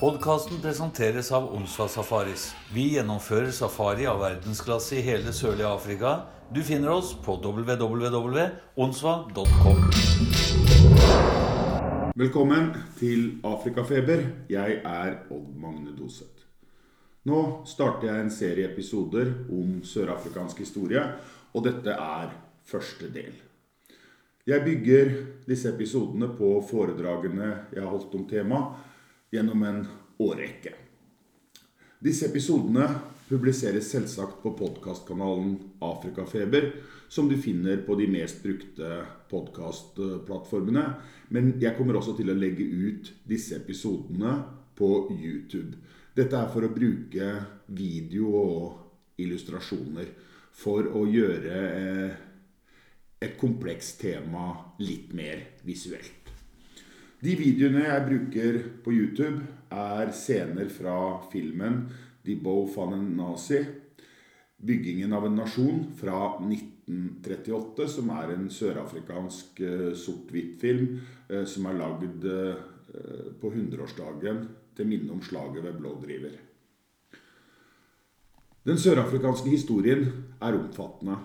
Podkasten presenteres av Onsdag Safaris. Vi gjennomfører safari av verdensklasse i hele sørlige Afrika. Du finner oss på www.onsva.com. Velkommen til Afrikafeber. Jeg er Odd Magne Doseth. Nå starter jeg en serie episoder om sørafrikansk historie, og dette er første del. Jeg bygger disse episodene på foredragene jeg har holdt om temaet gjennom en årrekke. Disse episodene publiseres selvsagt på podkastkanalen Afrikafeber, som du finner på de mest brukte podkastplattformene. Men jeg kommer også til å legge ut disse episodene på YouTube. Dette er for å bruke video og illustrasjoner for å gjøre eh, et komplekst tema litt mer visuelt. De videoene jeg bruker på YouTube, er scener fra filmen De Bow van en Nazi, 'Byggingen av en nasjon' fra 1938, som er en sørafrikansk eh, sort-hvitt-film eh, som er lagd på 100-årsdagen til minne om slaget ved Blådriver. Den sørafrikanske historien er omfattende,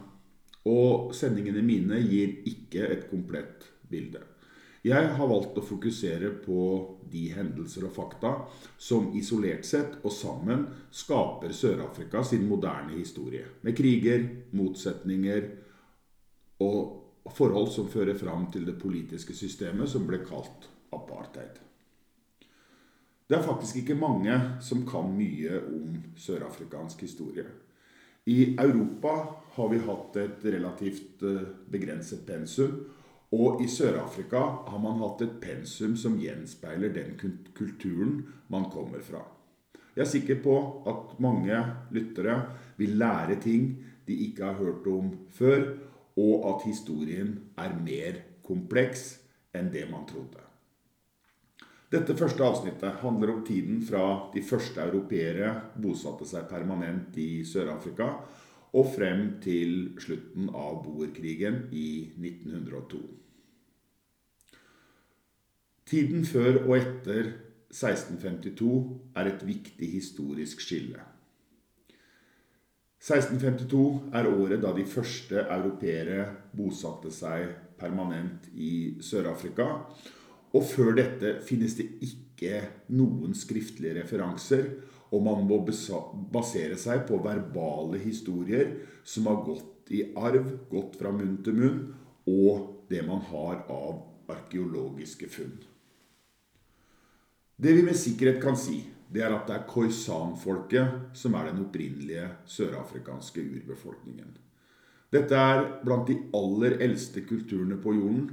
og sendingene mine gir ikke et komplett bilde. Jeg har valgt å fokusere på de hendelser og fakta som isolert sett og sammen skaper Sør-Afrika sin moderne historie. Med kriger, motsetninger og forhold som fører fram til det politiske systemet som ble kalt apartheid. Det er faktisk ikke mange som kan mye om sørafrikansk historie. I Europa har vi hatt et relativt begrenset pensum. Og i Sør-Afrika har man hatt et pensum som gjenspeiler den kulturen man kommer fra. Jeg er sikker på at mange lyttere vil lære ting de ikke har hørt om før, og at historien er mer kompleks enn det man trodde. Dette første avsnittet handler om tiden fra de første europeere bosatte seg permanent i Sør-Afrika, og frem til slutten av boerkrigen i 1902. Tiden før og etter 1652 er et viktig historisk skille. 1652 er året da de første europeere bosatte seg permanent i Sør-Afrika. Og før dette finnes det ikke noen skriftlige referanser, og man må basere seg på verbale historier som har gått i arv, gått fra munn til munn, og det man har av arkeologiske funn. Det vi med sikkerhet kan si, det er at det er Khoisan-folket som er den opprinnelige sørafrikanske urbefolkningen. Dette er blant de aller eldste kulturene på jorden,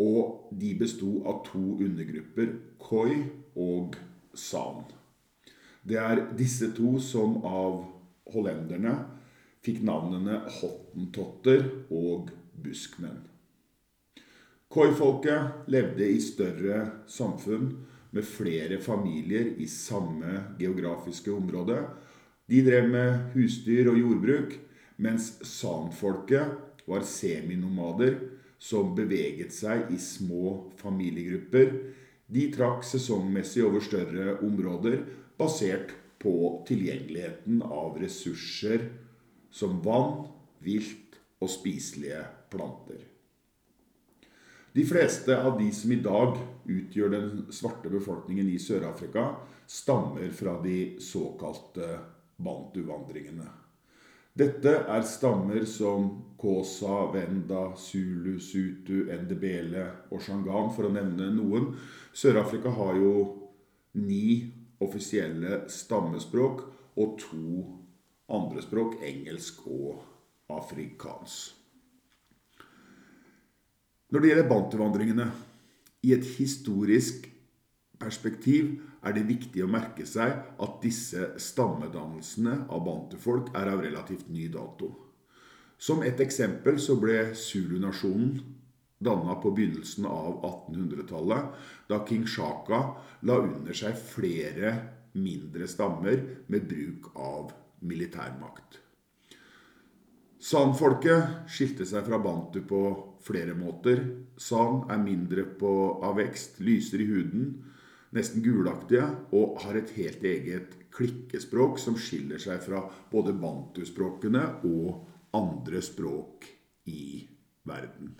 og de besto av to undergrupper, Khoi og San. Det er disse to som av hollenderne fikk navnene hottentotter og buskmenn. Khoi-folket levde i større samfunn med flere familier i samme geografiske område. De drev med husdyr og jordbruk, mens San-folket var seminomader som beveget seg i små familiegrupper. De trakk sesongmessig over større områder, basert på tilgjengeligheten av ressurser som vann, vilt og spiselige planter. De fleste av de som i dag utgjør den svarte befolkningen i Sør-Afrika, stammer fra de såkalte bantu-vandringene. Dette er stammer som Kosa, Venda, Zulu, Sutu, Ndebele og Shangan, for å nevne noen. Sør-Afrika har jo ni offisielle stammespråk og to andre språk, engelsk og afrikansk. Når det gjelder bantu-vandringene, i et historisk perspektiv er det viktig å merke seg at disse stammedannelsene av bantufolk er av relativt ny dato. Som et eksempel så ble Zulu-nasjonen dannet på begynnelsen av 1800-tallet, da king Shaka la under seg flere mindre stammer med bruk av militærmakt. San-folket skilte seg fra bantu på flere måter. San er mindre på, av vekst, lysere i huden. nesten gulaktige, og har et helt eget klikkespråk som skiller seg fra både bantuspråkene og andre språk i verden.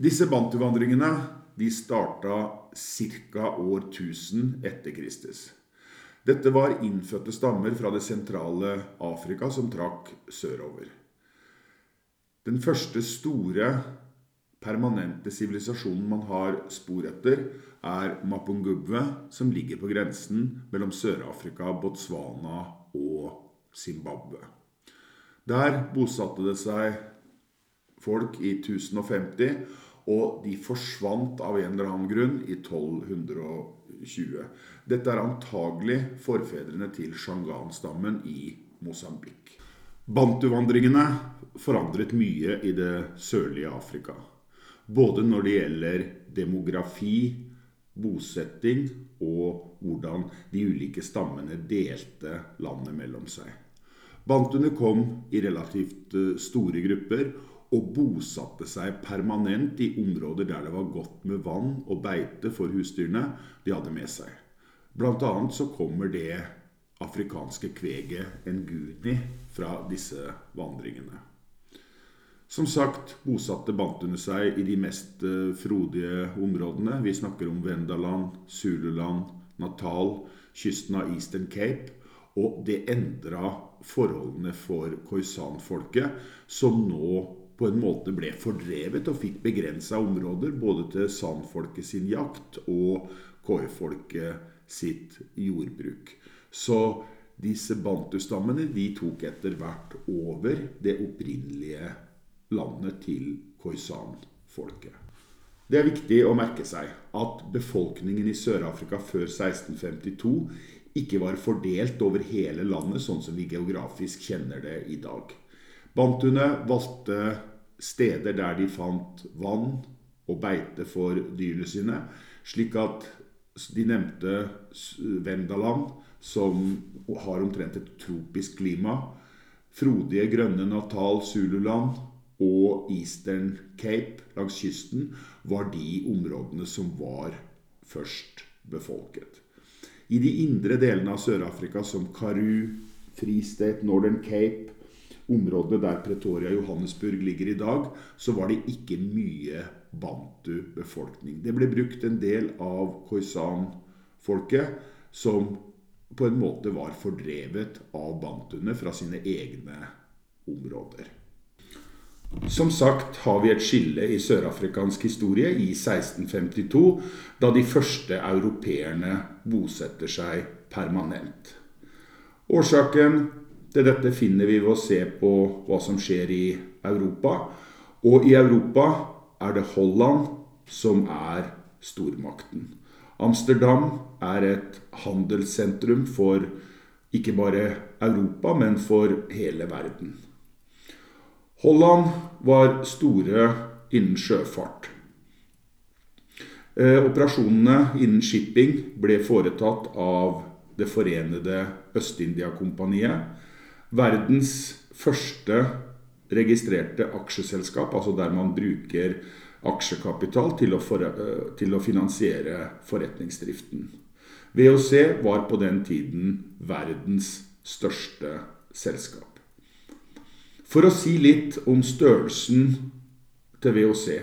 Disse bantuvandringene de starta ca. år 1000 etter Kristus. Dette var innfødte stammer fra det sentrale Afrika som trakk sørover. Den første store permanente sivilisasjonen man har spor etter, er Mapungubwe, som ligger på grensen mellom Sør-Afrika, Botswana og Zimbabwe. Der bosatte det seg folk i 1050, og de forsvant av en eller annen grunn i 1220. Dette er antagelig forfedrene til Shangan-stammen i Mosambik. Bantuvandringene forandret mye i det sørlige Afrika. Både når det gjelder demografi, bosetting og hvordan de ulike stammene delte landet mellom seg. Bantuene kom i relativt eh, store grupper og bosatte seg permanent i områder der det var godt med vann og beite for husdyrene de hadde med seg. Blant annet så kommer det afrikanske kveget nguni fra disse vandringene. Som sagt bosatte bantuene seg i de mest eh, frodige områdene. Vi snakker om Vendaland, Zululand, Natal, kysten av Eastern Cape. Og det endra forholdene for Khoisan-folket, som nå på en måte ble fordrevet og fikk begrensa områder både til San-folket sin jakt og koi-folket sitt jordbruk. Så disse bantustammene de tok etter hvert over det opprinnelige landet til Khoisan-folket. Det er viktig å merke seg at befolkningen i Sør-Afrika før 1652 ikke var fordelt over hele landet sånn som vi geografisk kjenner det i dag. Bantuene valgte steder der de fant vann og beite for dyrene sine, slik at de nevnte Vendaland, som har omtrent et tropisk klima, frodige, grønne Natal, Zululand og Eastern Cape langs kysten var de områdene som var først befolket. I de indre delene av Sør-Afrika, som Karoo, Free State, Northern Cape, området der Pretoria Johannesburg ligger i dag, så var det ikke mye bantu-befolkning. Det ble brukt en del av khoisan-folket, som på en måte var fordrevet av bantuene fra sine egne områder. Som sagt har vi et skille i sørafrikansk historie i 1652, da de første europeerne bosetter seg permanent. Årsaken til dette finner vi ved å se på hva som skjer i Europa. Og i Europa er det Holland som er stormakten. Amsterdam er et handelssentrum for ikke bare Europa, men for hele verden. Holland var store innen sjøfart. Eh, operasjonene innen shipping ble foretatt av Det forenede Øst-India-kompaniet. Verdens første registrerte aksjeselskap, altså der man bruker aksjekapital til å, for, eh, til å finansiere forretningsdriften. VOC var på den tiden verdens største selskap. For å si litt om størrelsen til VOC,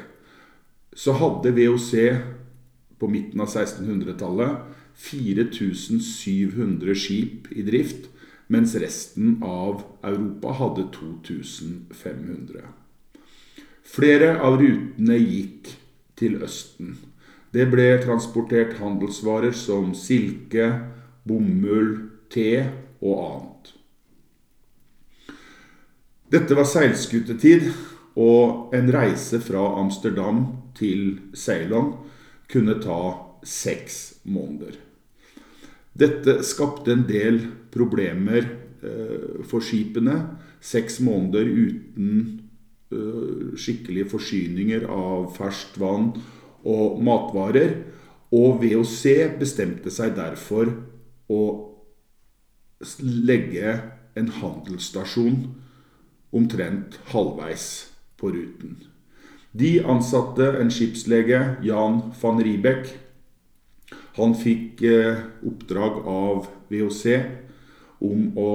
så hadde VOC på midten av 1600-tallet 4700 skip i drift, mens resten av Europa hadde 2500. Flere av rutene gikk til Østen. Det ble transportert handelsvarer som silke, bomull, te og annet. Dette var seilskutetid, og en reise fra Amsterdam til Ceylon kunne ta seks måneder. Dette skapte en del problemer eh, for skipene. Seks måneder uten eh, skikkelige forsyninger av ferskt vann og matvarer. Og VOC bestemte seg derfor å legge en handelsstasjon omtrent halvveis på ruten. De ansatte en skipslege, Jan van Riebeck. Han fikk eh, oppdrag av VOC om å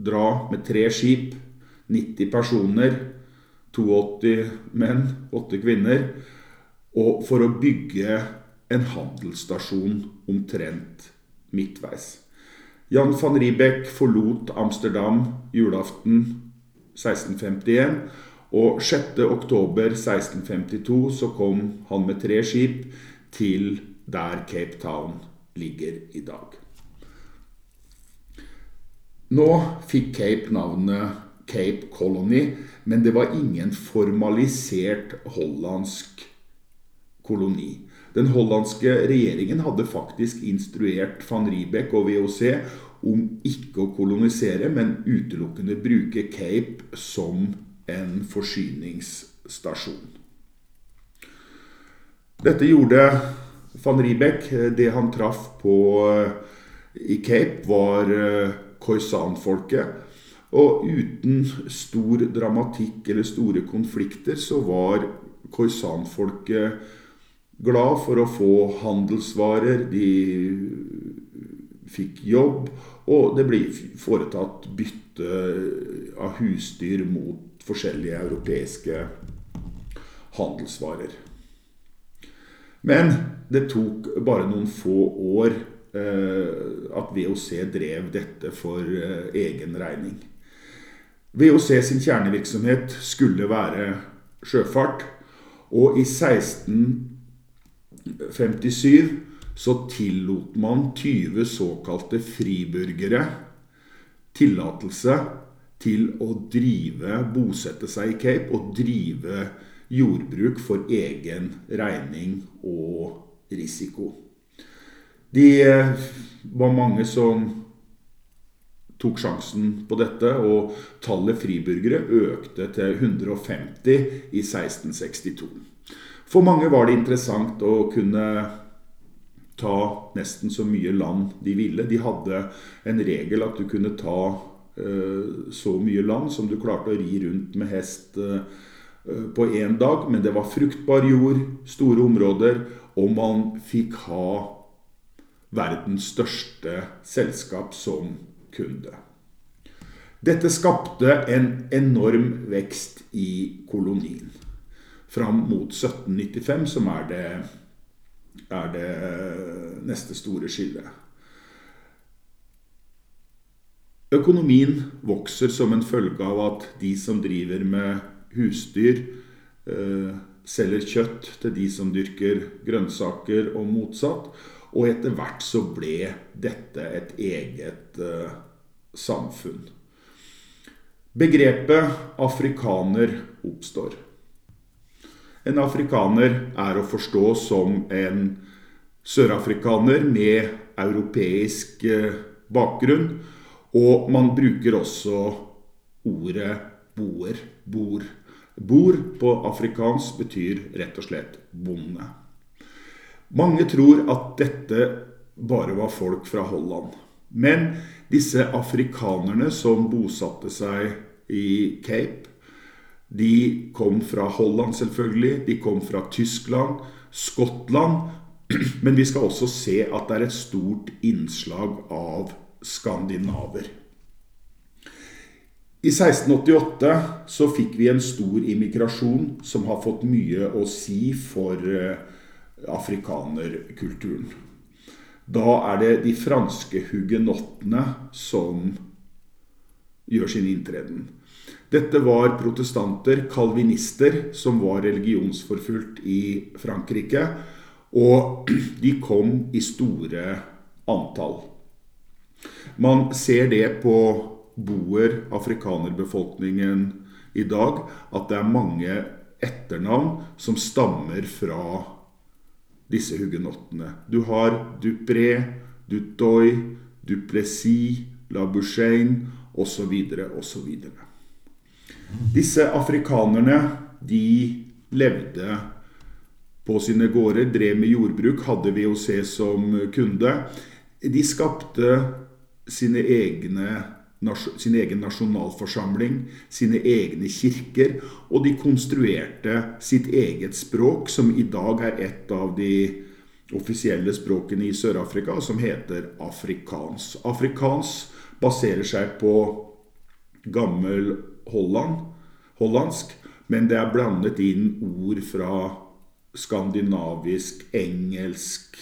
dra med tre skip, 90 personer, 82 menn, 8 kvinner, og for å bygge en handelsstasjon omtrent midtveis. Jan van Riebeck forlot Amsterdam julaften 1651. Og 6. oktober 1652 så kom han med tre skip til der Cape Town ligger i dag. Nå fikk Cape navnet Cape Colony, men det var ingen formalisert hollandsk koloni. Den hollandske regjeringen hadde faktisk instruert van Riebeck og VOC om ikke å kolonisere, men utelukkende bruke Cape som en forsyningsstasjon. Dette gjorde van Riebeck. Det han traff på eh, i Cape, var eh, khoisan-folket. Og uten stor dramatikk eller store konflikter så var khoisan-folket glad for å få handelsvarer. De fikk jobb, og det ble foretatt bytte av husdyr mot forskjellige europeiske handelsvarer. Men det tok bare noen få år eh, at VOC drev dette for eh, egen regning. VOC sin kjernevirksomhet skulle være sjøfart, og i 16 57 så tillot man 20 såkalte friburgere tillatelse til å drive, bosette seg i Cape og drive jordbruk for egen regning og risiko. De eh, var mange som tok sjansen på dette, og tallet friburgere økte til 150 i 1662. For mange var det interessant å kunne ta nesten så mye land de ville. De hadde en regel at du kunne ta uh, så mye land som du klarte å ri rundt med hest uh, på én dag. Men det var fruktbar jord, store områder, og man fikk ha verdens største selskap som kunde. Dette skapte en enorm vekst i kolonien fram mot 1795, som er det, er det neste store skillet. Økonomien vokser som en følge av at de som driver med husdyr, eh, selger kjøtt til de som dyrker grønnsaker, og motsatt. Og etter hvert så ble dette et eget eh, samfunn. Begrepet afrikaner oppstår. En afrikaner er å forstå som en sørafrikaner med europeisk eh, bakgrunn. Og man bruker også ordet boer. Bor. Bor på afrikansk betyr rett og slett bonde. Mange tror at dette bare var folk fra Holland. Men disse afrikanerne som bosatte seg i Cape, de kom fra Holland, selvfølgelig. De kom fra Tyskland, Skottland. Men vi skal også se at det er et stort innslag av skandinaver. I 1688 så fikk vi en stor immigrasjon som har fått mye å si for eh, afrikanerkulturen. Da er det de franske hugenottene som gjør sin inntreden. Dette var protestanter, kalvinister, som var religionsforfulgt i Frankrike. Og de kom i store antall. Man ser det på boer, afrikanerbefolkningen i dag, at det er mange etternavn som stammer fra disse hugenottene. Du har Dupré, Dutoy, Duplessis, Labouchaine osv. osv. Disse afrikanerne de levde på sine gårder, drev med jordbruk, hadde VOC som kunde. De skapte sine egne sin egen nasjonalforsamling, sine egne kirker, og de konstruerte sitt eget språk, som i dag er et av de offisielle språkene i Sør-Afrika, som heter afrikans. Afrikans baserer seg på gammel Holland, hollandsk, men det er blandet inn ord fra skandinavisk, engelsk,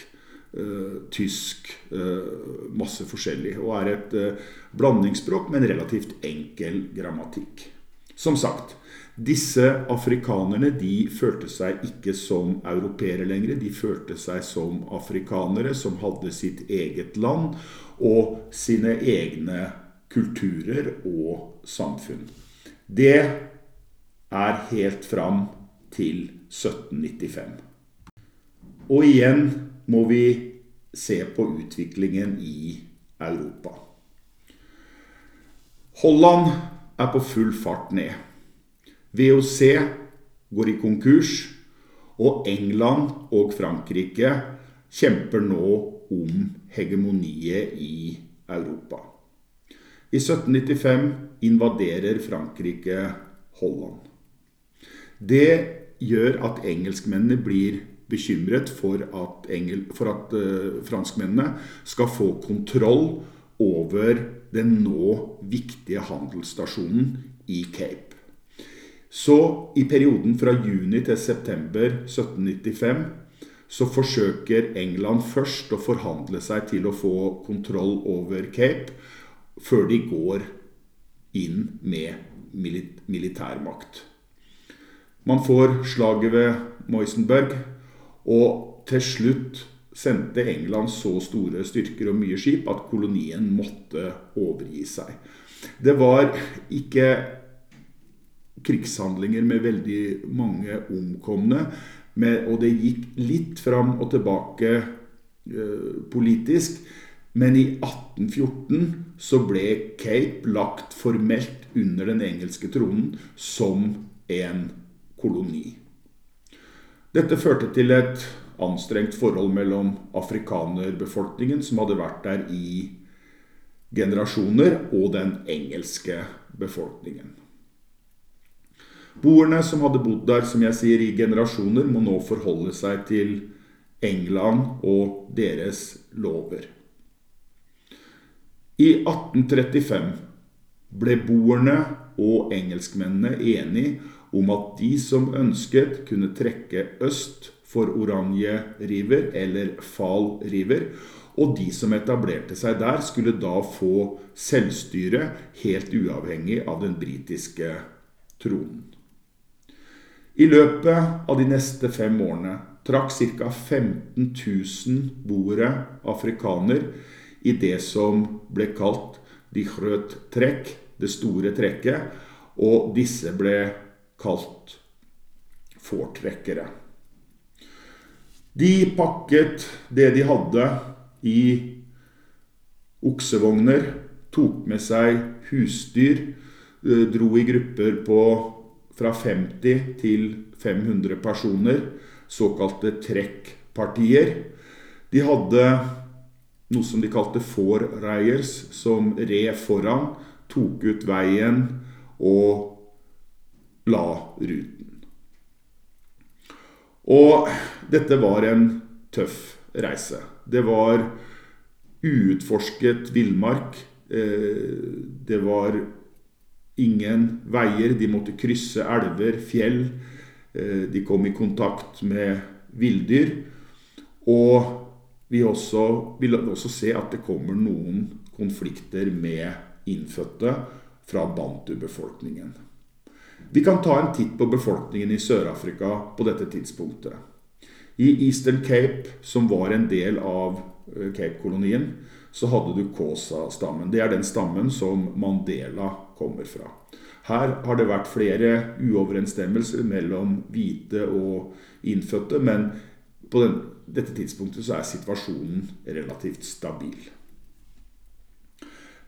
tysk uh, Masse forskjellig. Og er et uh, blandingsspråk med en relativt enkel grammatikk. Som sagt, disse afrikanerne de følte seg ikke som europeere lenger. De følte seg som afrikanere som hadde sitt eget land og sine egne kulturer og samfunn. Det er helt fram til 1795. Og igjen må vi se på utviklingen i Europa. Holland er på full fart ned. VOC går i konkurs, og England og Frankrike kjemper nå om hegemoniet i Europa. I 1795 invaderer Frankrike Holland. Det gjør at engelskmennene blir bekymret for at, engel, for at uh, franskmennene skal få kontroll over den nå viktige handelsstasjonen i Cape. Så i perioden fra juni til september 1795 så forsøker England først å forhandle seg til å få kontroll over Cape, før de går inn med militærmakt. Man får slaget ved Moisenberg, og til slutt sendte England så store styrker og mye skip at kolonien måtte overgi seg. Det var ikke krigshandlinger med veldig mange omkomne, og det gikk litt fram og tilbake eh, politisk. Men i 1814 så ble Cape lagt formelt under den engelske tronen som en koloni. Dette førte til et anstrengt forhold mellom afrikanerbefolkningen, som hadde vært der i generasjoner, og den engelske befolkningen. Boerne som hadde bodd der som jeg sier, i generasjoner, må nå forholde seg til England og deres lover. I 1835 ble boerne og engelskmennene enige om at de som ønsket, kunne trekke øst for Oranje River eller Fal River. Og de som etablerte seg der, skulle da få selvstyre helt uavhengig av den britiske tronen. I løpet av de neste fem årene trakk ca. 15 000 boere afrikaner i det som ble kalt de grøt trekk, det store trekket, og disse ble kalt fortrekkere. De pakket det de hadde i oksevogner, tok med seg husdyr, eh, dro i grupper på fra 50 til 500 personer, såkalte trekkpartier. De hadde noe som de kalte four-reiers, som red foran, tok ut veien og la ruten. Og dette var en tøff reise. Det var uutforsket villmark. Eh, det var ingen veier. De måtte krysse elver, fjell. Eh, de kom i kontakt med villdyr. Og vi også, vil også se at det kommer noen konflikter med innfødte fra bantu-befolkningen. Vi kan ta en titt på befolkningen i Sør-Afrika på dette tidspunktet. I Eastern Cape, som var en del av eh, Cape-kolonien, så hadde du Kosa-stammen. Det er den stammen som Mandela kommer fra. Her har det vært flere uoverensstemmelser mellom hvite og innfødte, men på den, dette tidspunktet så er situasjonen relativt stabil.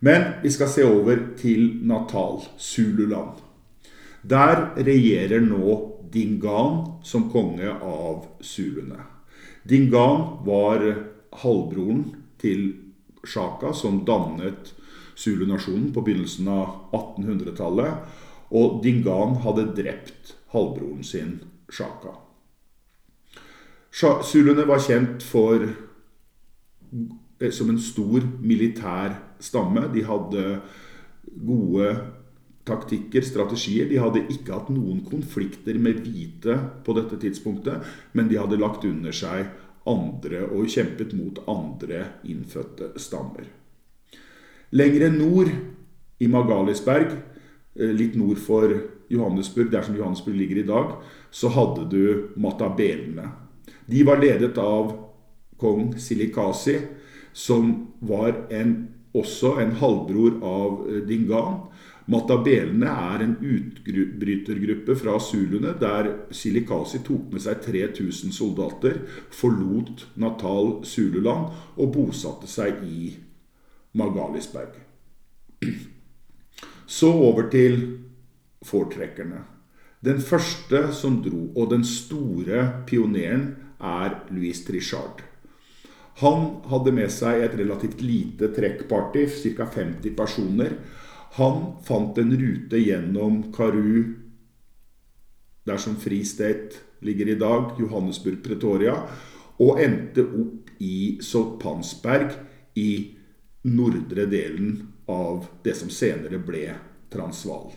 Men vi skal se over til Natal, Zululand. Der regjerer nå Dingan som konge av zuluene. Dingan var halvbroren til Shaka, som dannet zulunasjonen på begynnelsen av 1800-tallet. Og Dingan hadde drept halvbroren sin Shaka. Zuluene var kjent for eh, som en stor militær stamme. De hadde gode taktikker, strategier. De hadde ikke hatt noen konflikter med hvite på dette tidspunktet, men de hadde lagt under seg andre og kjempet mot andre innfødte stammer. Lengre nord, i Magalisberg, eh, litt nord for Johannesburg, der som Johannesburg ligger i dag, så hadde du matabelene. De var ledet av kong Silikasi, som var en, også en halvbror av eh, Dingan. Matabelene er en utbrytergruppe fra zuluene der Silikasi tok med seg 3000 soldater, forlot Natal Zululand og bosatte seg i Magalisberg. Så over til foretrekkerne. Den første som dro, og den store pioneren, er Louis Trichard. Han hadde med seg et relativt lite trekkparty, ca. 50 personer. Han fant en rute gjennom Karu, der som Free State ligger i dag, Johannesburg, Pretoria, og endte opp i Soutpansberg i nordre delen av det som senere ble Transvaal.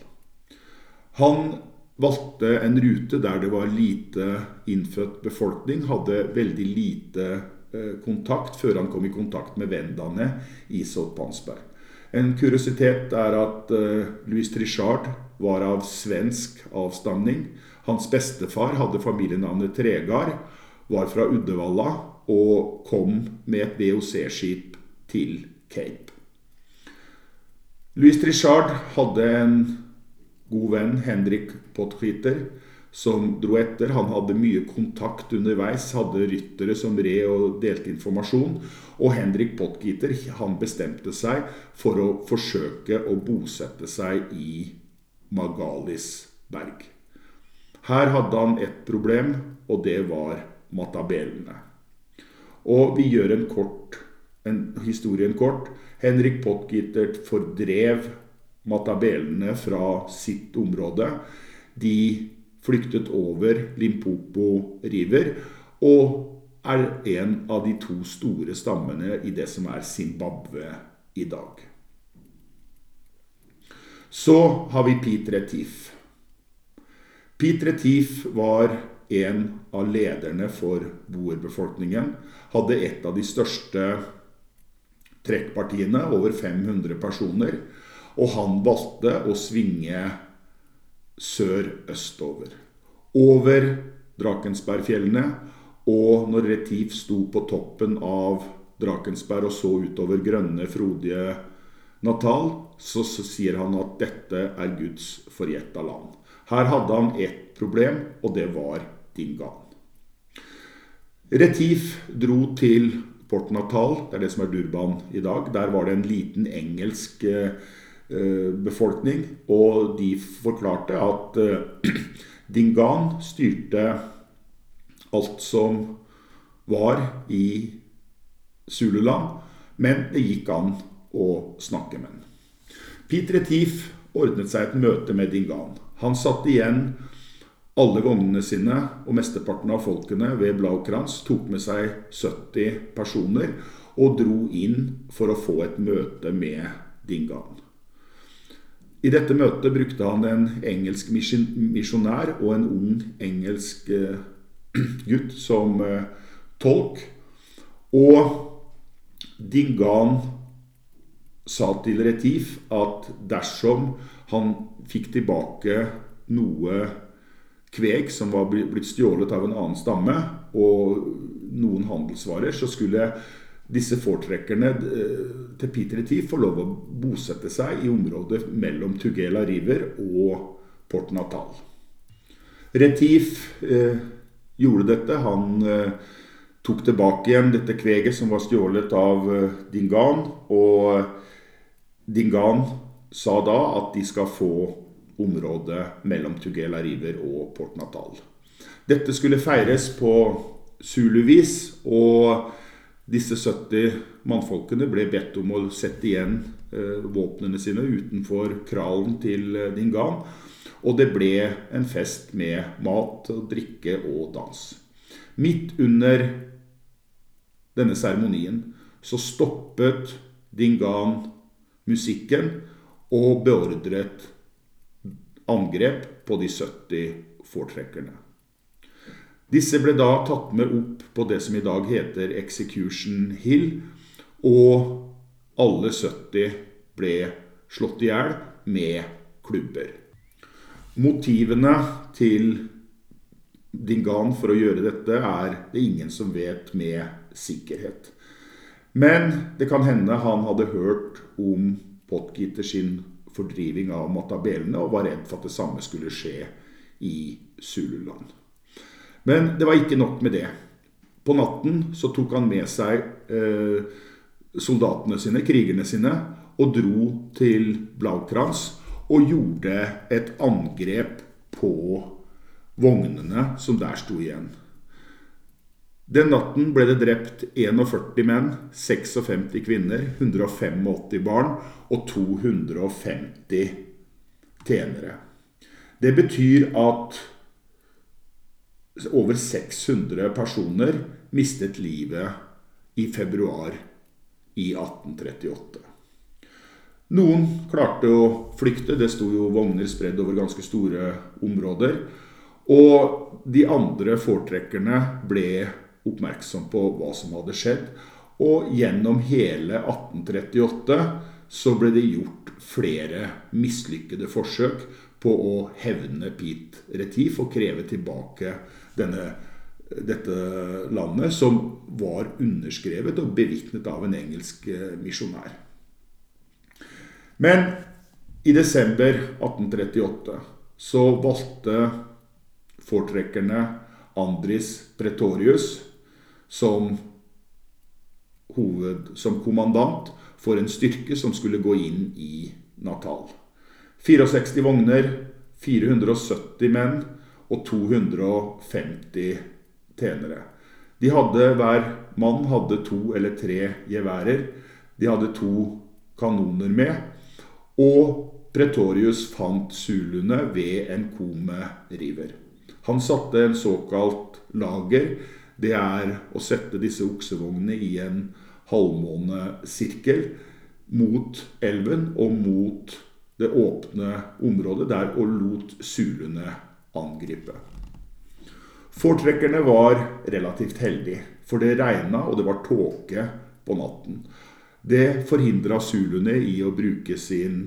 Han valgte en rute der det var lite innfødt befolkning, hadde veldig lite eh, kontakt før han kom i kontakt med vendene i Soutpansberg. En kuriositet er at uh, Louis Trichard var av svensk avstamning. Hans bestefar hadde familienavnet Tregard, var fra Uddevalla og kom med et VOC-skip til Cape. Louis Trichard hadde en god venn, Henrik Pottkiter, som dro etter. Han hadde mye kontakt underveis, hadde ryttere som red og delte informasjon. Og Henrik Pottkiter han bestemte seg for å forsøke å bosette seg i Magalisberg. Her hadde han ett problem, og det var matabelene. Og vi gjør en kort, en historien kort. Henrik Pottkiter fordrev matabelene fra sitt område. De flyktet over Limpopo River og er en av de to store stammene i det som er Zimbabwe i dag. Så har vi Pete Retif. Pete Retif var en av lederne for boerbefolkningen. Hadde et av de største trekkpartiene, over 500 personer. Og han valgte å svinge sør-østover. Over Drakensbergfjellene. Og når Retif sto på toppen av Drakensberg og så utover grønne, frodige Natal, så, så sier han at dette er Guds forgjetta land. Her hadde han ett problem, og det var Dingan. Retif dro til Port Natal, det er det som er Durban i dag. Der var det en liten engelsk Eh, befolkning. Og de forklarte at eh, Dingan styrte alt som var i Zululand, men det gikk an å snakke med ham. Peter Etif ordnet seg et møte med Dingan. Han satte igjen alle vognene sine og mesteparten av folkene ved Blaukrans, tok med seg 70 personer og dro inn for å få et møte med Dingan. I dette møtet brukte han en engelsk misjonær og en ung engelsk eh, gutt som eh, tolk. Og Dingan sa til Retif at dersom han fikk tilbake noe kveg som var blitt stjålet av en annen stamme, og noen handelsvarer, så skulle disse foretrekkerne eh, til Peter Retif får lov å bosette seg i området mellom Tugela River og Port Natal. Retif eh, gjorde dette. Han eh, tok tilbake igjen dette kveget som var stjålet av eh, Dingan. Og Dingan sa da at de skal få området mellom Tugela River og Port Natal. Dette skulle feires på Zulu-vis. og disse 70 mannfolkene ble bedt om å sette igjen eh, våpnene sine utenfor kralen til eh, Dingan. Og det ble en fest med mat, drikke og dans. Midt under denne seremonien så stoppet Dingan musikken og beordret angrep på de 70 foretrekkerne. Disse ble da tatt med opp på det som i dag heter Execution Hill, og alle 70 ble slått i hjel med klubber. Motivene til Dingan for å gjøre dette er det ingen som vet med sikkerhet. Men det kan hende han hadde hørt om Potgieter sin fordriving av matabelene og var redd for at det samme skulle skje i Zululand. Men det var ikke nok med det. På natten så tok han med seg eh, soldatene sine, krigerne sine, og dro til Blaukranz og gjorde et angrep på vognene som der sto igjen. Den natten ble det drept 41 menn, 56 kvinner, 185 barn og 250 tjenere. Det betyr at over 600 personer mistet livet i februar i 1838. Noen klarte å flykte, det sto jo vogner spredd over ganske store områder. Og de andre foretrekkerne ble oppmerksom på hva som hadde skjedd. Og gjennom hele 1838 så ble det gjort flere mislykkede forsøk på å hevne Pete Retif og kreve tilbake denne, dette landet, som var underskrevet og bevitnet av en engelsk eh, misjonær. Men i desember 1838 så valgte foretrekkerne Andris Pretorius som, hoved, som kommandant for en styrke som skulle gå inn i Natal. 64 vogner, 470 menn og 250 tjenere. De hadde, Hver mann hadde to eller tre geværer. De hadde to kanoner med. Og Pretorius fant zuluene ved en kome-river. Han satte en såkalt lager det er å sette disse oksevognene i en halvmånesirkel mot elven og mot det åpne området der og lot sulene angripe. Fortrekkerne var relativt heldige, for det regna og det var tåke på natten. Det forhindra zuluene i å bruke sin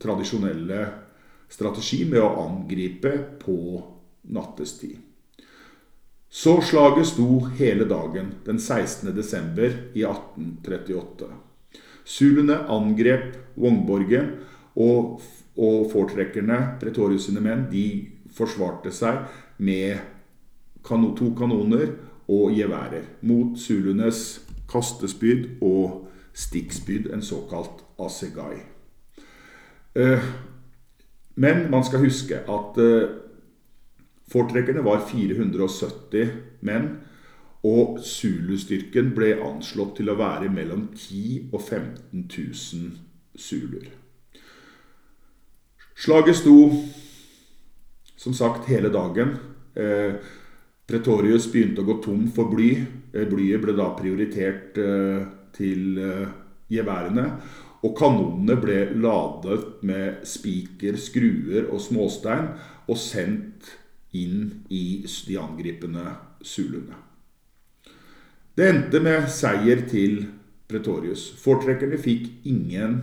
tradisjonelle strategi med å angripe på nattestid. Så slaget sto hele dagen den 16. desember i 1838. Zuluene angrep Vognborgen, og, og fortrekkerne, Pretorius sine menn, de forsvarte seg med kanon, to kanoner og geværer mot zuluenes kastespyd og stikkspyd, en såkalt asegai. Eh, men man skal huske at eh, Fortrekkerne var 470 menn, og Zulu-styrken ble anslått til å være mellom 10 og 15 000 zuluer. Slaget sto som sagt hele dagen. Eh, Pretorius begynte å gå tom for bly. Eh, blyet ble da prioritert eh, til geværene. Og kanonene ble ladet med spiker, skruer og småstein og sendt inn i de angripende zuluene. Det endte med seier til Pretorius. Fortrekkerne fikk ingen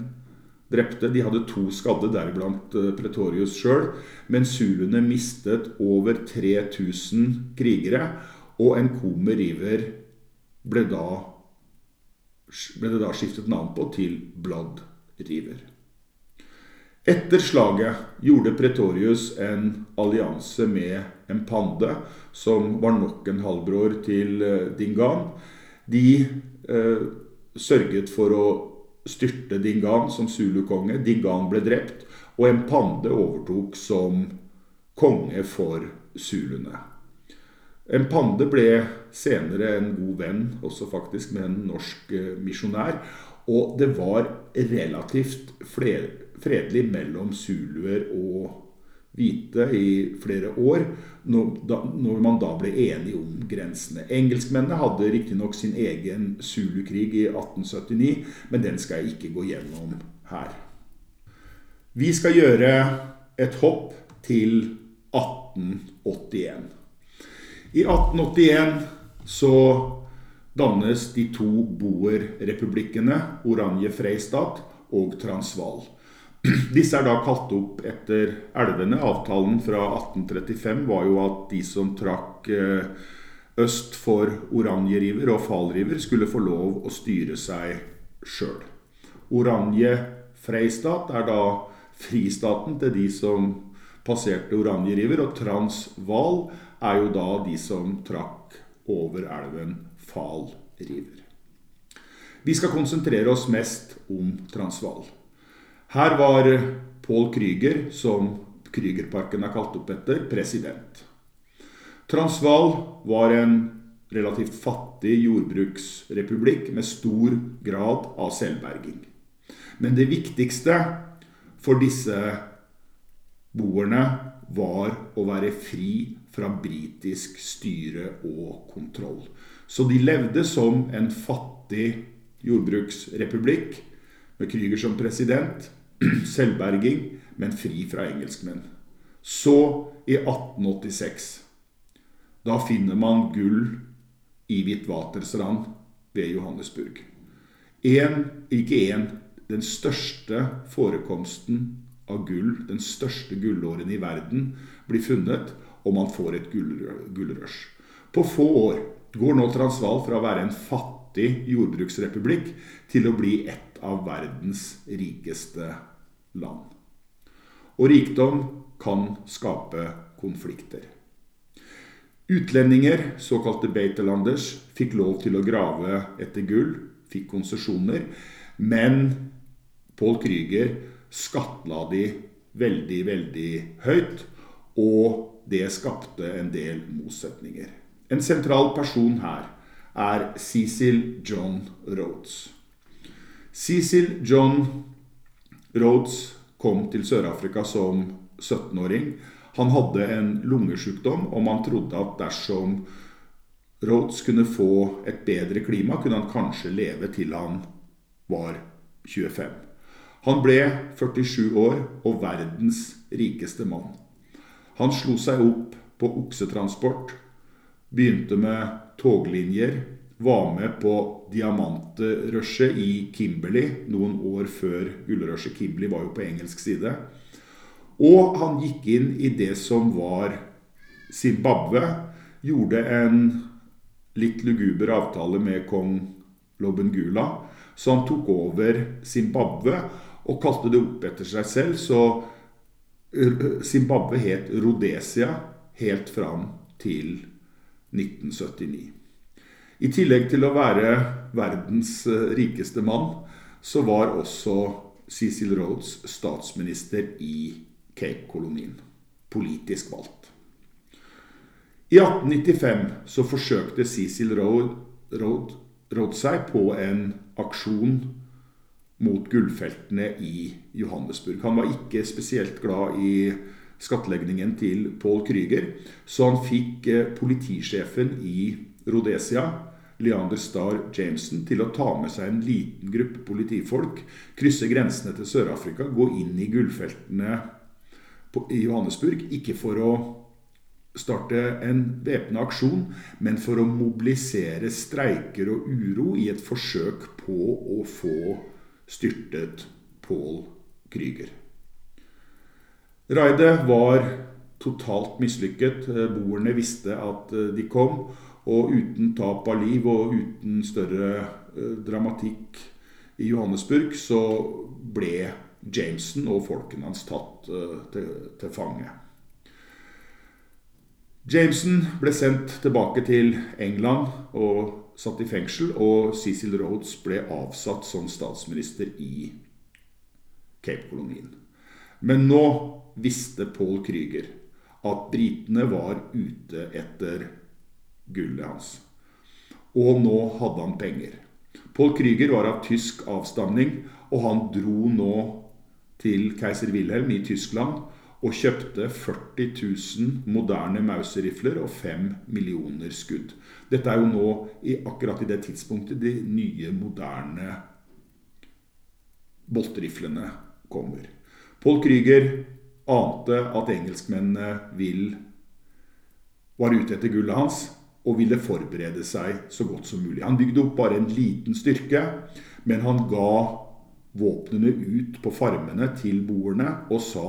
drepte. De hadde to skadde, deriblant eh, Pretorius sjøl. Men zuluene mistet over 3000 krigere, og en Komer River ble, da, ble det da skiftet navn på til Blood River. Etter slaget gjorde Pretorius en allianse med en pande, som var nok en halvbror til eh, Dingan. De eh, sørget for å styrte Dingan som zulu-konge. Dingan ble drept, og en pande overtok som konge for zuluene. En pande ble senere en god venn, også faktisk med en norsk eh, misjonær. Og det var relativt fredelig mellom zuluer og hvite i flere år, når man da ble enige om grensene. Engelskmennene hadde riktignok sin egen zulukrig i 1879, men den skal jeg ikke gå gjennom her. Vi skal gjøre et hopp til 1881. I 1881 så dannes de to boerrepublikkene Oranje Freistat og Transvaal. Disse er da kalt opp etter elvene. Avtalen fra 1835 var jo at de som trakk eh, øst for Oranjeriver og Falriver, skulle få lov å styre seg sjøl. Oranje Freistat er da fristaten til de som passerte Oranjeriver, og Transvaal er jo da de som trakk over elven Falriver. Vi skal konsentrere oss mest om Transvaal. Her var Paul Krüger, som Krügerparken er kalt opp etter, president. Transvaal var en relativt fattig jordbruksrepublikk med stor grad av selvberging. Men det viktigste for disse boerne var å være fri fra britisk styre og kontroll. Så de levde som en fattig jordbruksrepublikk med Krüger som president. Selvberging, men fri fra engelskmenn. Så, i 1886, da finner man gull i Hvitvatersrand ved Johannesburg. En, ikke én, den største forekomsten av gull, den største gullåren i verden, blir funnet, og man får et gullrush. På få år går nå Transvaal fra å være en fattig jordbruksrepublikk til å bli et av verdens rikeste land. Og rikdom kan skape konflikter. Utlendinger, såkalte beitelanders, fikk lov til å grave etter gull, fikk konsesjoner, men Paul Krüger skattla de veldig, veldig høyt, og det skapte en del motsetninger. En sentral person her er Cecil John Rhodes. Cecil John Rhodes kom til Sør-Afrika som 17-åring. Han hadde en lungesykdom, og man trodde at dersom Rhodes kunne få et bedre klima, kunne han kanskje leve til han var 25. Han ble 47 år og verdens rikeste mann. Han slo seg opp på oksetransport, begynte med toglinjer, var med på diamantrushet i Kimberley noen år før gullrushet. Kimberley var jo på engelsk side. Og han gikk inn i det som var Zimbabwe. Gjorde en litt luguber avtale med kong Lobengula. Så han tok over Zimbabwe og kalte det opp etter seg selv. Så Zimbabwe het Rhodesia helt fram til 1979. I tillegg til å være verdens eh, rikeste mann, så var også Cecil Rhodes statsminister i Cape-kolonien. Politisk valgt. I 1895 så forsøkte Cecil Rhodes seg på en aksjon mot gullfeltene i Johannesburg. Han var ikke spesielt glad i skattleggingen til Paul Krüger, så han fikk eh, politisjefen i Rhodesia, Leander Starr Jameson, til å ta med seg en liten gruppe politifolk, krysse grensene til Sør-Afrika, gå inn i gullfeltene i Johannesburg. Ikke for å starte en væpna aksjon, men for å mobilisere streiker og uro i et forsøk på å få styrtet Paul Krüger. Raidet var totalt mislykket. Boerne visste at eh, de kom, og uten tap av liv og uten større eh, dramatikk i Johannesburg, så ble Jameson og folkene hans tatt eh, til, til fange. Jameson ble sendt tilbake til England og satt i fengsel, og Cecil Rhodes ble avsatt som statsminister i Cape-kolonien. Men nå visste Paul Krüger at britene var ute etter gullet hans. Og nå hadde han penger. Paul Krüger var av tysk avstamning, og han dro nå til keiser Wilhelm i Tyskland og kjøpte 40 000 moderne Mauser-rifler og 5 millioner skudd. Dette er jo nå, i, akkurat i det tidspunktet, de nye, moderne boltriflene kommer. Paul Krüger ante at engelskmennene vil, var ute etter gullet hans og ville forberede seg så godt som mulig. Han bygde opp bare en liten styrke, men han ga våpnene ut på farmene til boerne og sa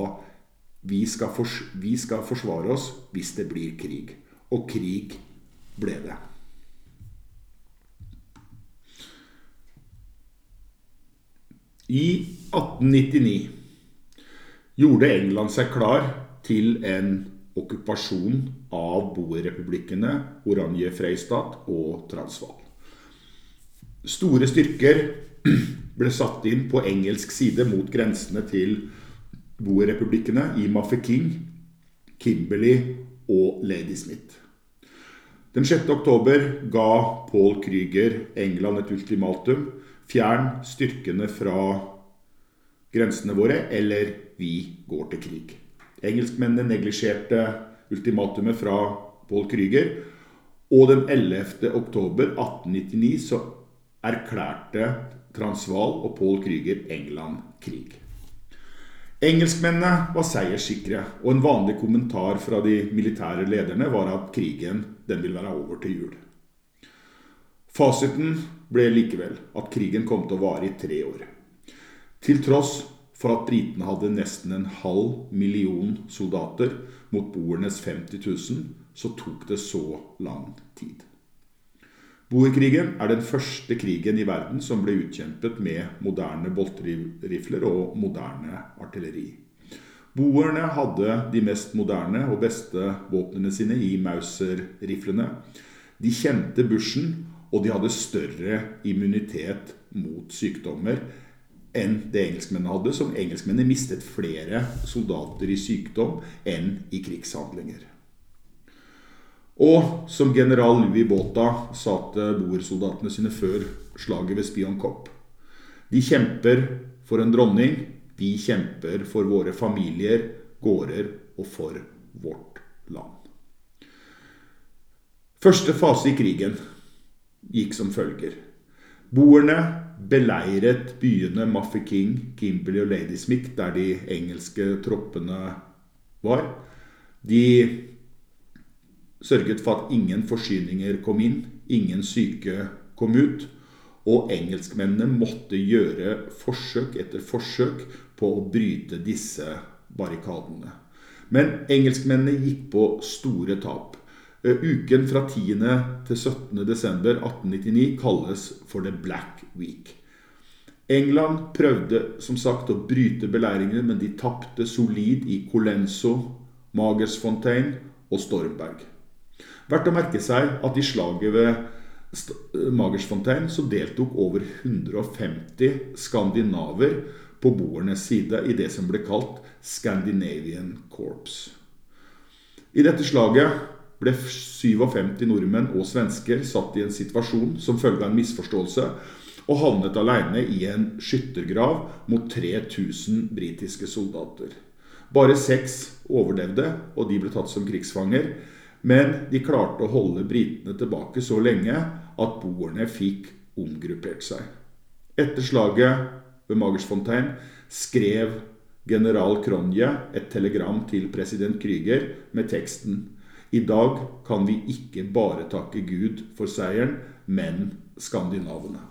vi skal, vi skal forsvare oss hvis det blir krig. Og krig ble det. I 1899 gjorde England seg klar til en okkupasjon av boerrepublikkene Oranje Freistad og Transvaal. Store styrker ble satt inn på engelsk side mot grensene til boerrepublikkene i Mafeking, Kimberley og Ladysmith. Den 6. oktober ga Paul Krüger England et ultimatum. Fjern styrkene fra grensene våre, eller vi går til krig. Engelskmennene neglisjerte ultimatumet fra Paul Krüger. Og den 11. oktober 1899 så erklærte Transvaal og Paul Krüger England krig. Engelskmennene var seierssikre, og en vanlig kommentar fra de militære lederne var at krigen den vil være over til jul. Fasiten ble likevel at krigen kom til å vare i tre år. Til tross for at britene hadde nesten en halv million soldater mot boernes 50 000, så tok det så lang tid. Boerkrigen er den første krigen i verden som ble utkjempet med moderne bolterifler og moderne artilleri. Boerne hadde de mest moderne og beste våpnene sine i Mauser-riflene. De kjente bushen, og de hadde større immunitet mot sykdommer enn det engelskmennene hadde, som engelskmennene mistet flere soldater i sykdom enn i krigshandlinger. Og som general Louis Bota sa til boersoldatene sine før slaget ved Spion Cop De kjemper for en dronning, vi kjemper for våre familier, gårder og for vårt land. Første fase i krigen gikk som følger. Boerne beleiret byene Mafeking, Kimberley og Ladysmith, der de engelske troppene var. De sørget for at ingen forsyninger kom inn, ingen syke kom ut. Og engelskmennene måtte gjøre forsøk etter forsøk på å bryte disse barrikadene. Men engelskmennene gikk på store tap. Eh, uken fra 10. til 17. desember 1899 kalles for The Black Week. England prøvde som sagt å bryte beleiringene, men de tapte solid i Colenso, Magersfontein og Stormberg. Verdt å merke seg at i slaget ved eh, Magersfontein så deltok over 150 skandinaver på boernes side i det som ble kalt Scandinavian Corps. I dette slaget ble 57 nordmenn og svensker satt i en situasjon som følge av en misforståelse, og havnet alene i en skyttergrav mot 3000 britiske soldater. Bare seks overlevde, og de ble tatt som krigsfanger. Men de klarte å holde britene tilbake så lenge at boerne fikk omgruppert seg. Etter slaget ved Magersfontein skrev general Kronje et telegram til president Krüger med teksten i dag kan vi ikke bare takke Gud for seieren, men skandinavene.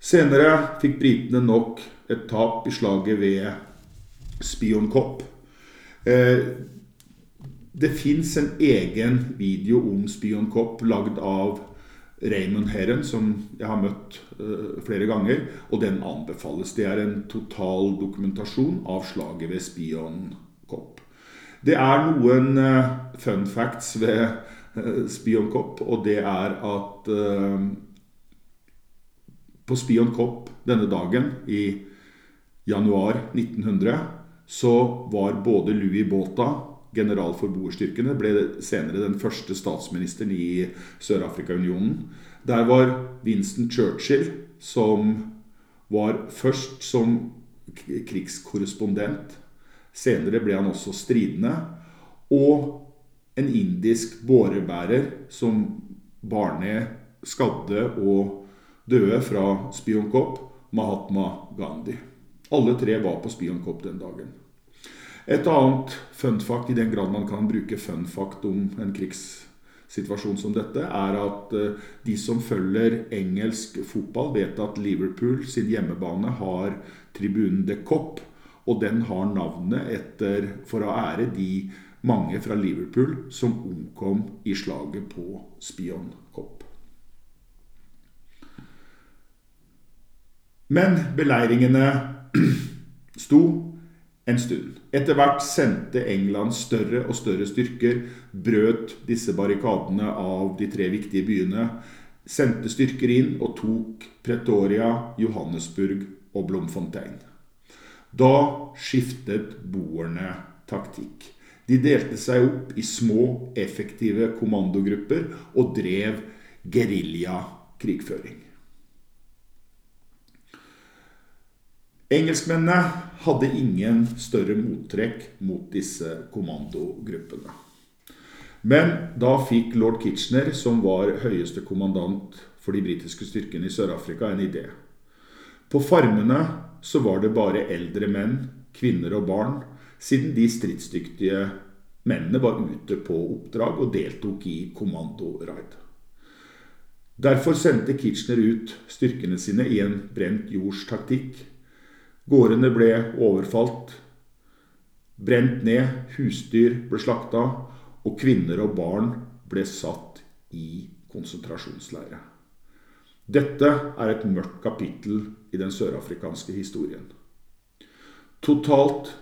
Senere fikk britene nok et tap i slaget ved Spionkop. Eh, det fins en egen video om Spionkop lagd av Raymond Herren, som jeg har møtt uh, flere ganger, og den anbefales. Det er en total dokumentasjon av slaget ved Spionkop. Det er noen uh, fun facts ved uh, Spion Cop, og det er at uh, på Spion Cop denne dagen i januar 1900 så var både Louis Bota general for boerstyrkene, ble senere den første statsministeren i Sør-Afrika-unionen. Der var Winston Churchill, som var først som krigskorrespondent. Senere ble han også stridende. Og en indisk bårebærer som bar ned skadde og døde fra Spionkopp, Mahatma Gandhi. Alle tre var på Spionkopp den dagen. Et annet fun fact, i den grad man kan bruke fun fact om en krigssituasjon som dette, er at eh, de som følger engelsk fotball, vet at Liverpool sin hjemmebane har tribunen The Kopp, og den har navnet etter, for å ære de mange fra Liverpool som omkom i slaget på Spion Cop. Men beleiringene sto en stund. Etter hvert sendte England større og større styrker, brøt disse barrikadene av de tre viktige byene, sendte styrker inn og tok Pretoria, Johannesburg og Blomfontein. Da skiftet boerne taktikk. De delte seg opp i små, effektive kommandogrupper og drev geriljakrigføring. Engelskmennene hadde ingen større mottrekk mot disse kommandogruppene. Men da fikk lord Kitchener, som var høyeste kommandant for de britiske styrkene i Sør-Afrika, en idé. På farmene så var det bare eldre menn, kvinner og barn, siden de stridsdyktige mennene var ute på oppdrag og deltok i kommandoraid. Derfor sendte Kitchener ut styrkene sine i en brent jords taktikk Gårdene ble overfalt, brent ned, husdyr ble slakta, og kvinner og barn ble satt i konsentrasjonsleire. Dette er et mørkt kapittel i den sørafrikanske historien. Totalt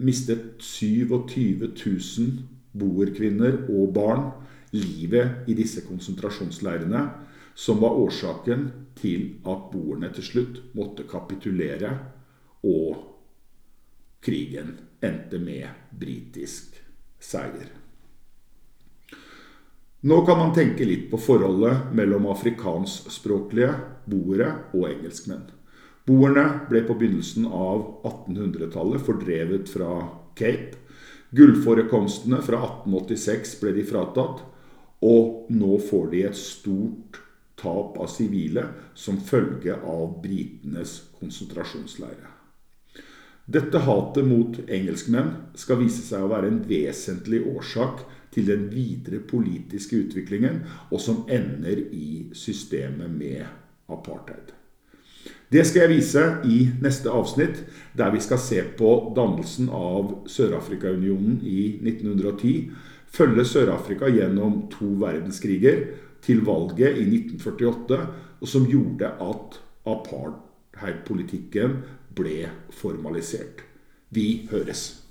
mistet 27 000 boerkvinner og barn livet i disse konsentrasjonsleirene, som var årsaken til at boerne til slutt måtte kapitulere og krigen endte med britisk seier. Nå kan man tenke litt på forholdet mellom afrikanskspråklige boere og engelskmenn. Boerne ble på begynnelsen av 1800-tallet fordrevet fra Cape. Gullforekomstene fra 1886 ble de fratatt, og nå får de et stort tap av sivile som følge av britenes konsentrasjonsleire. Dette hatet mot engelskmenn skal vise seg å være en vesentlig årsak til den videre politiske utviklingen, og som ender i systemet med apartheid. Det skal jeg vise i neste avsnitt, der vi skal se på dannelsen av Sør-Afrika-unionen i 1910, følge Sør-Afrika gjennom to verdenskriger til valget i 1948, og som gjorde at apartheidpolitikken ble formalisert. Vi høres.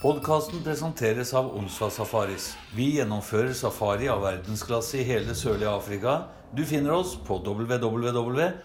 Podkasten presenteres av Onsva Safaris. Vi gjennomfører safari av verdensklasse i hele sørlige Afrika. Du finner oss på www.onsva.com.